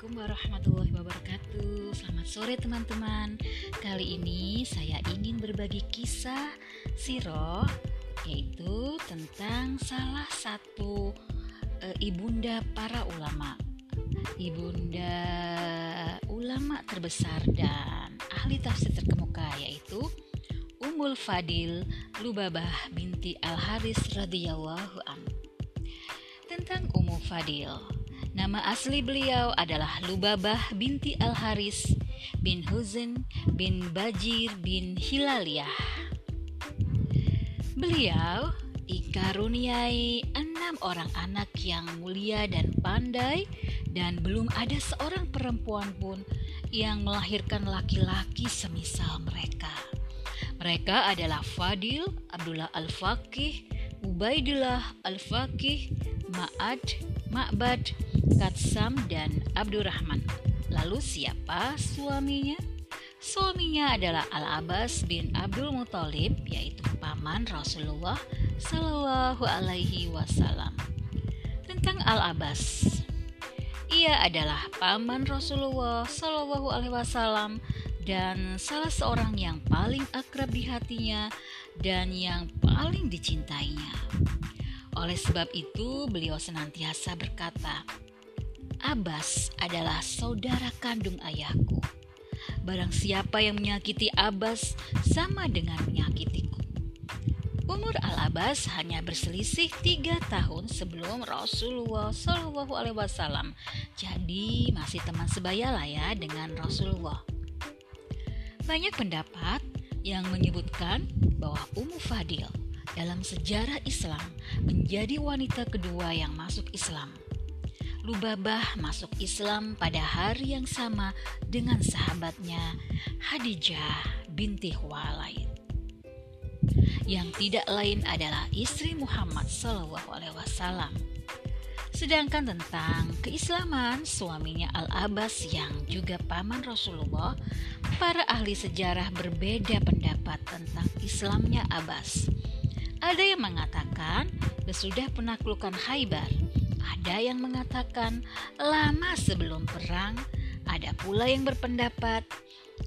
Assalamualaikum warahmatullahi wabarakatuh. Selamat sore teman-teman. Kali ini saya ingin berbagi kisah Siro Yaitu tentang salah satu e, ibunda para ulama. Ibunda ulama terbesar dan ahli tafsir terkemuka yaitu Umul Fadil Lubabah binti Al-Haris radhiyallahu an. Tentang Umul Fadil Nama asli beliau adalah Lubabah binti Al-Haris bin Huzen bin Bajir bin Hilaliyah. Beliau dikaruniai enam orang anak yang mulia dan pandai dan belum ada seorang perempuan pun yang melahirkan laki-laki semisal mereka. Mereka adalah Fadil, Abdullah Al-Faqih, Ubaidillah Al-Faqih, Ma'ad, Ma'bad, Katsam dan Abdurrahman. Lalu siapa suaminya? Suaminya adalah Al-Abbas bin Abdul Muthalib yaitu paman Rasulullah Shallallahu alaihi wasallam. Tentang Al-Abbas. Ia adalah paman Rasulullah Shallallahu alaihi wasallam dan salah seorang yang paling akrab di hatinya dan yang paling dicintainya. Oleh sebab itu, beliau senantiasa berkata, Abbas adalah saudara kandung ayahku. Barang siapa yang menyakiti Abbas sama dengan menyakitiku. Umur Al-Abbas hanya berselisih tiga tahun sebelum Rasulullah Shallallahu Alaihi Wasallam. Jadi masih teman sebaya lah ya dengan Rasulullah. Banyak pendapat yang menyebutkan bahwa Ummu Fadil dalam sejarah Islam menjadi wanita kedua yang masuk Islam Lubabah masuk Islam pada hari yang sama dengan sahabatnya Hadijah binti Khuwailid yang tidak lain adalah istri Muhammad SAW. Sedangkan tentang keislaman suaminya Al-Abbas yang juga paman Rasulullah, para ahli sejarah berbeda pendapat tentang Islamnya Abbas. Ada yang mengatakan sesudah penaklukan Haibar, ada yang mengatakan lama sebelum perang, ada pula yang berpendapat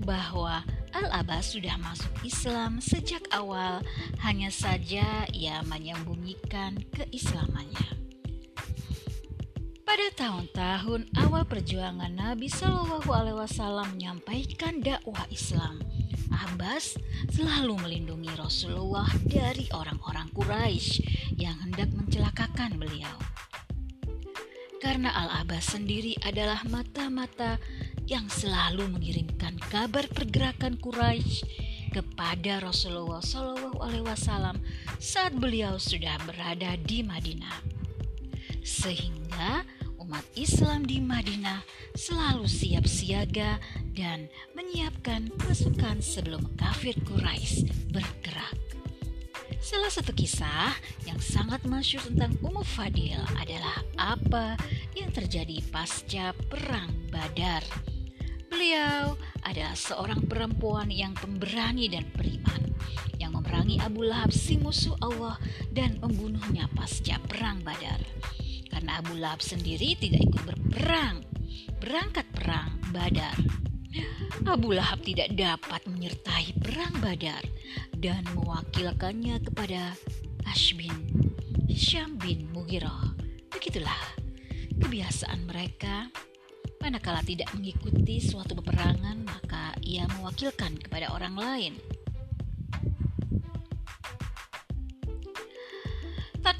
bahwa Al-Abbas sudah masuk Islam sejak awal, hanya saja ia menyembunyikan keislamannya. Pada tahun-tahun awal perjuangan Nabi Shallallahu Alaihi Wasallam menyampaikan dakwah Islam, Abbas selalu melindungi Rasulullah dari orang-orang Quraisy yang hendak mencelakakan beliau. Karena Al-Abbas sendiri adalah mata-mata yang selalu mengirimkan kabar pergerakan Quraisy kepada Rasulullah Shallallahu Alaihi Wasallam saat beliau sudah berada di Madinah, sehingga umat Islam di Madinah selalu siap siaga dan menyiapkan pasukan sebelum kafir Quraisy bergerak. Salah satu kisah yang sangat masyur tentang Ummu Fadil adalah apa yang terjadi pasca Perang Badar. Beliau adalah seorang perempuan yang pemberani dan beriman yang memerangi Abu Lahab si musuh Allah dan membunuhnya pasca Perang Badar. Karena Abu Lahab sendiri tidak ikut berperang, berangkat perang Badar. Abu Lahab tidak dapat menyertai perang Badar dan mewakilkannya kepada Ashbin Hisham bin Mughirah. Begitulah kebiasaan mereka. Manakala tidak mengikuti suatu peperangan, maka ia mewakilkan kepada orang lain.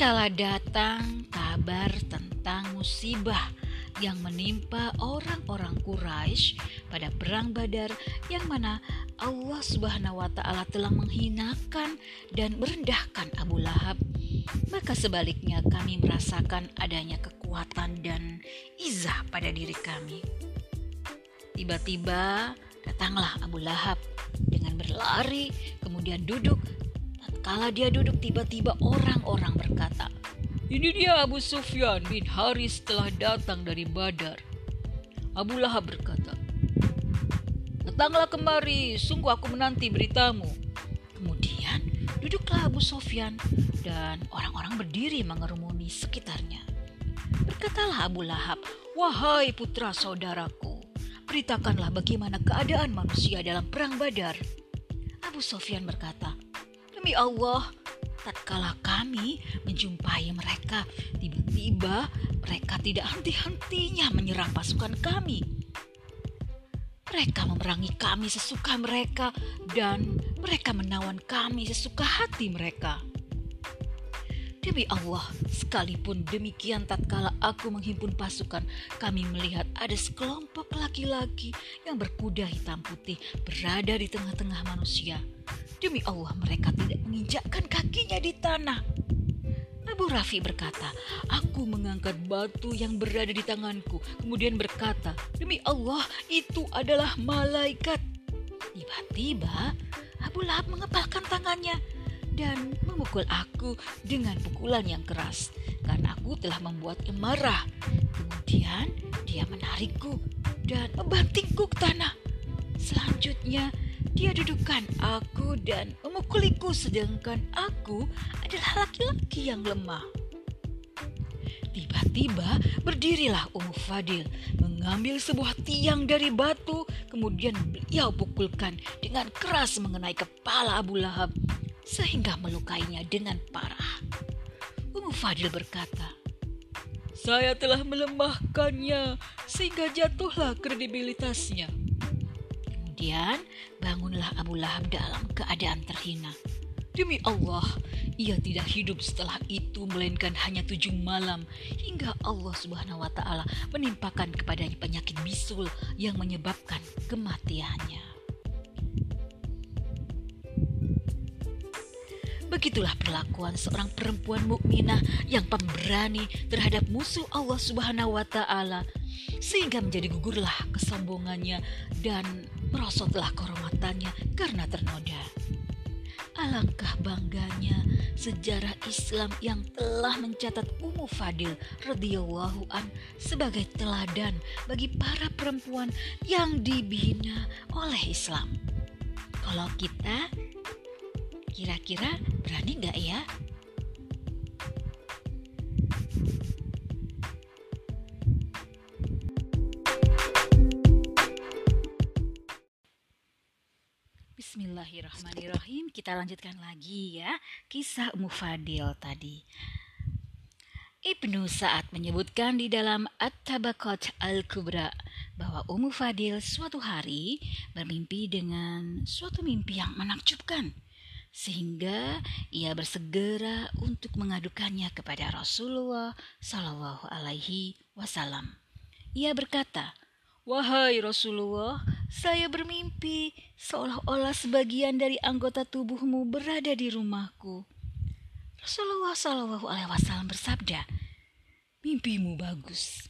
Tatkala datang kabar tentang musibah yang menimpa orang-orang Quraisy pada perang Badar yang mana Allah Subhanahu wa taala telah menghinakan dan merendahkan Abu Lahab. Maka sebaliknya kami merasakan adanya kekuatan dan izah pada diri kami. Tiba-tiba datanglah Abu Lahab dengan berlari kemudian duduk tatkala dia duduk tiba-tiba orang-orang berkata ini dia Abu Sufyan bin Haris telah datang dari Badar. Abu Lahab berkata, Datanglah kemari, sungguh aku menanti beritamu. Kemudian duduklah Abu Sufyan dan orang-orang berdiri mengerumuni sekitarnya. Berkatalah Abu Lahab, Wahai putra saudaraku, beritakanlah bagaimana keadaan manusia dalam perang badar. Abu Sofyan berkata, Demi Allah, tatkala kami menjumpai mereka, tiba-tiba mereka tidak henti-hentinya menyerang pasukan kami. Mereka memerangi kami sesuka mereka dan mereka menawan kami sesuka hati mereka. Demi Allah, sekalipun demikian tatkala aku menghimpun pasukan, kami melihat ada sekelompok laki-laki yang berkuda hitam putih berada di tengah-tengah manusia. Demi Allah, mereka tidak menginjakkan kakinya di tanah. Abu Rafi berkata, Aku mengangkat batu yang berada di tanganku, kemudian berkata, Demi Allah, itu adalah malaikat. Tiba-tiba, Abu Lahab mengepalkan tangannya dan memukul aku dengan pukulan yang keras karena aku telah membuatnya marah. Kemudian dia menarikku dan membantingku ke tanah. Selanjutnya dia dudukkan aku dan memukuliku sedangkan aku adalah laki-laki yang lemah. Tiba-tiba berdirilah Ummu Fadil mengambil sebuah tiang dari batu kemudian beliau pukulkan dengan keras mengenai kepala Abu Lahab sehingga melukainya dengan parah. Ummu Fadil berkata, saya telah melemahkannya sehingga jatuhlah kredibilitasnya. Kemudian bangunlah Abu Lahab dalam keadaan terhina. Demi Allah, ia tidak hidup setelah itu melainkan hanya tujuh malam hingga Allah Subhanahu wa taala menimpakan kepadanya penyakit bisul yang menyebabkan kematiannya. Begitulah perlakuan seorang perempuan mukminah yang pemberani terhadap musuh Allah Subhanahu wa taala sehingga menjadi gugurlah kesombongannya dan merosotlah kehormatannya karena ternoda. Alangkah bangganya sejarah Islam yang telah mencatat Ummu Fadil radhiyallahu an sebagai teladan bagi para perempuan yang dibina oleh Islam. Kalau kita Kira-kira berani nggak ya? Bismillahirrahmanirrahim. Kita lanjutkan lagi ya kisah Ummu Fadil tadi. Ibnu Sa'ad menyebutkan di dalam At-Tabaqat Al-Kubra bahwa Ummu Fadil suatu hari bermimpi dengan suatu mimpi yang menakjubkan sehingga ia bersegera untuk mengadukannya kepada Rasulullah Shallallahu Alaihi Wasallam. Ia berkata, Wahai Rasulullah, saya bermimpi seolah-olah sebagian dari anggota tubuhmu berada di rumahku. Rasulullah Shallallahu Alaihi Wasallam bersabda, mimpimu bagus.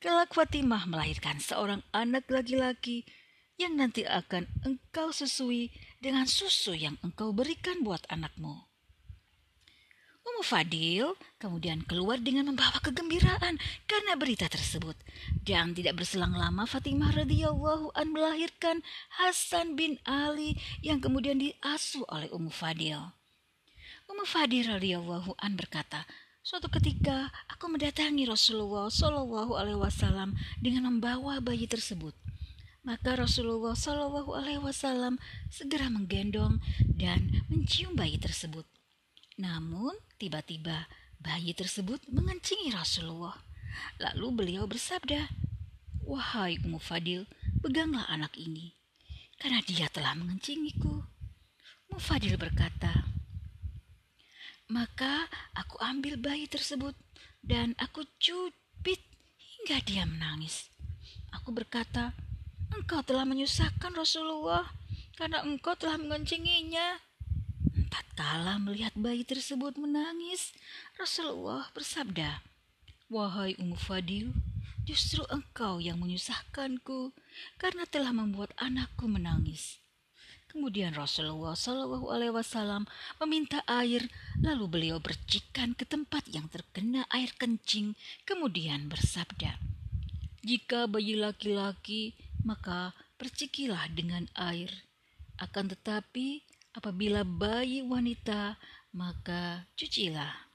Kelak Fatimah melahirkan seorang anak laki-laki yang nanti akan engkau susui dengan susu yang engkau berikan buat anakmu. Ummu Fadil kemudian keluar dengan membawa kegembiraan karena berita tersebut. Dan tidak berselang lama Fatimah radhiyallahu an melahirkan Hasan bin Ali yang kemudian diasuh oleh Ummu Fadil. Ummu Fadil radhiyallahu an berkata, Suatu ketika aku mendatangi Rasulullah Shallallahu Alaihi Wasallam dengan membawa bayi tersebut. Maka Rasulullah Shallallahu Alaihi Wasallam segera menggendong dan mencium bayi tersebut. Namun tiba-tiba bayi tersebut mengencingi Rasulullah. Lalu beliau bersabda, Wahai Ummu Fadil, peganglah anak ini, karena dia telah mengencingiku. Ummu Fadil berkata, Maka aku ambil bayi tersebut dan aku cubit hingga dia menangis. Aku berkata, Engkau telah menyusahkan Rasulullah karena engkau telah mengoncinginya. Tatkala melihat bayi tersebut menangis, Rasulullah bersabda, Wahai Ummu Fadil, justru engkau yang menyusahkanku karena telah membuat anakku menangis. Kemudian Rasulullah Shallallahu Alaihi Wasallam meminta air, lalu beliau bercikan ke tempat yang terkena air kencing, kemudian bersabda, "Jika bayi laki-laki maka percikilah dengan air. Akan tetapi, apabila bayi wanita, maka cucilah.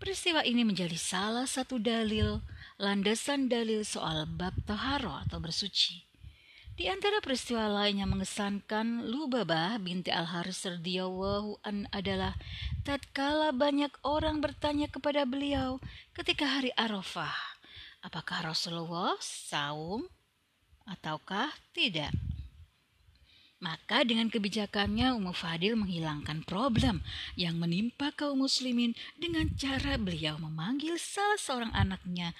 Peristiwa ini menjadi salah satu dalil, landasan dalil soal bab toharo atau bersuci. Di antara peristiwa lain yang mengesankan Lubabah binti Al-Haris radhiyallahu an adalah tatkala banyak orang bertanya kepada beliau ketika hari Arafah, apakah Rasulullah saum ataukah tidak? Maka dengan kebijakannya Ummu Fadil menghilangkan problem yang menimpa kaum muslimin dengan cara beliau memanggil salah seorang anaknya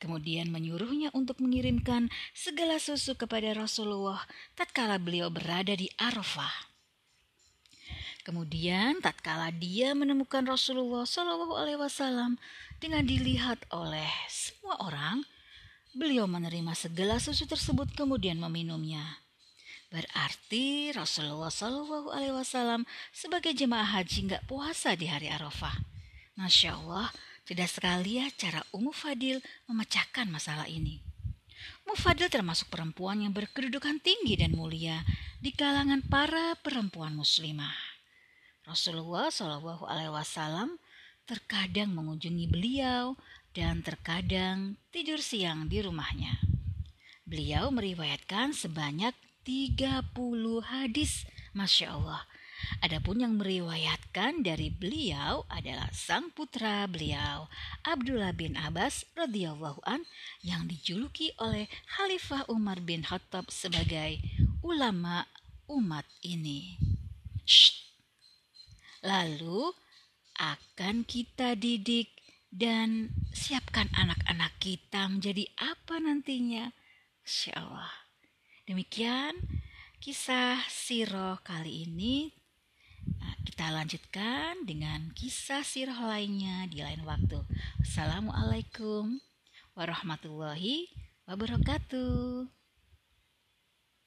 kemudian menyuruhnya untuk mengirimkan segala susu kepada Rasulullah tatkala beliau berada di Arafah. Kemudian tatkala dia menemukan Rasulullah Shallallahu alaihi wasallam dengan dilihat oleh semua orang, beliau menerima segala susu tersebut kemudian meminumnya. Berarti Rasulullah Shallallahu Alaihi Wasallam sebagai jemaah haji nggak puasa di hari Arafah. Masya Allah, tidak sekali ya cara Ummu Fadil memecahkan masalah ini. Ummu Fadil termasuk perempuan yang berkedudukan tinggi dan mulia di kalangan para perempuan muslimah. Rasulullah Shallallahu Alaihi Wasallam terkadang mengunjungi beliau dan terkadang tidur siang di rumahnya. Beliau meriwayatkan sebanyak 30 hadis, Masya Allah. Adapun yang meriwayatkan dari beliau adalah sang putra beliau, Abdullah bin Abbas radhiyallahu an yang dijuluki oleh Khalifah Umar bin Khattab sebagai ulama umat ini. Shh. Lalu akan kita didik dan siapkan anak-anak kita menjadi apa nantinya. Insya Allah. Demikian kisah Siro kali ini. Nah, kita lanjutkan dengan kisah Siro lainnya di lain waktu. Assalamualaikum warahmatullahi wabarakatuh.